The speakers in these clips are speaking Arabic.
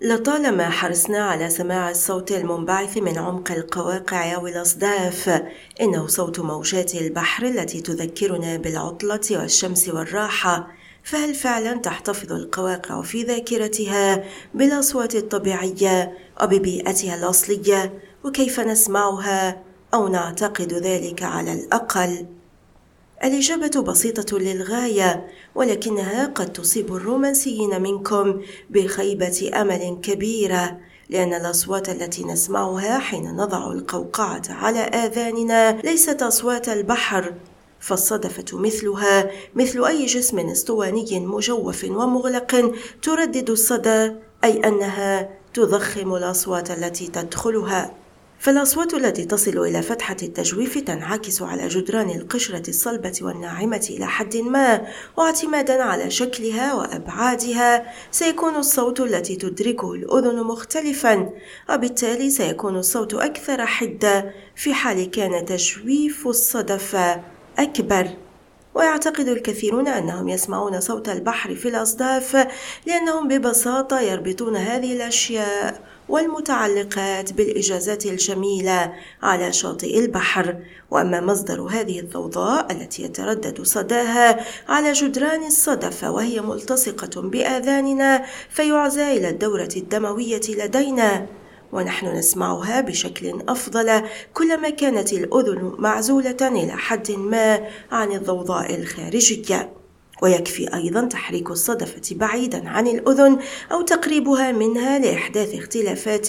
لطالما حرصنا على سماع الصوت المنبعث من عمق القواقع والأصداف إنه صوت موجات البحر التي تذكرنا بالعطلة والشمس والراحة فهل فعلا تحتفظ القواقع في ذاكرتها بالأصوات الطبيعية وببيئتها الأصلية وكيف نسمعها أو نعتقد ذلك على الأقل؟ الإجابة بسيطة للغاية ولكنها قد تصيب الرومانسيين منكم بخيبة أمل كبيرة لأن الأصوات التي نسمعها حين نضع القوقعة على آذاننا ليست أصوات البحر فالصدفة مثلها مثل أي جسم اسطواني مجوف ومغلق تردد الصدى أي أنها تضخم الأصوات التي تدخلها. فالأصوات التي تصل إلى فتحة التجويف تنعكس على جدران القشرة الصلبة والناعمة إلى حد ما واعتمادا على شكلها وأبعادها. سيكون الصوت التي تدركه الأذن مختلفا وبالتالي سيكون الصوت أكثر حدة. في حال كان تجويف الصدف أكبر. ويعتقد الكثيرون أنهم يسمعون صوت البحر في الأصداف لأنهم ببساطة يربطون هذه الأشياء. والمتعلقات بالإجازات الجميلة على شاطئ البحر. وأما مصدر هذه الضوضاء التي يتردد صداها على جدران الصدف وهي ملتصقة بآذاننا فيعزى إلى الدورة الدموية لدينا. ونحن نسمعها بشكل أفضل كلما كانت الأذن معزولة إلى حد ما عن الضوضاء الخارجية. ويكفي أيضا تحريك الصدفة بعيدا عن الأذن أو تقريبها منها لإحداث اختلافات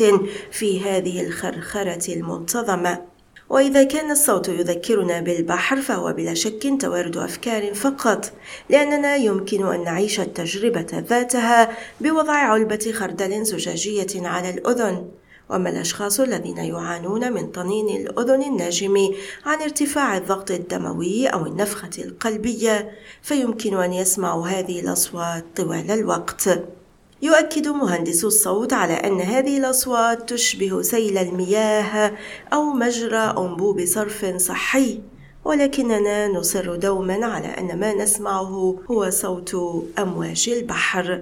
في هذه الخرخرة المنتظمة. وإذا كان الصوت يذكرنا بالبحر فهو بلا شك توارد أفكار فقط، لأننا يمكن أن نعيش التجربة ذاتها بوضع علبة خردل زجاجية على الأذن، وأما الأشخاص الذين يعانون من طنين الأذن الناجم عن ارتفاع الضغط الدموي أو النفخة القلبية فيمكن أن يسمعوا هذه الأصوات طوال الوقت. يؤكد مهندس الصوت على أن هذه الأصوات تشبه سيل المياه أو مجرى أنبوب صرف صحي ولكننا نصر دوما على أن ما نسمعه هو صوت أمواج البحر.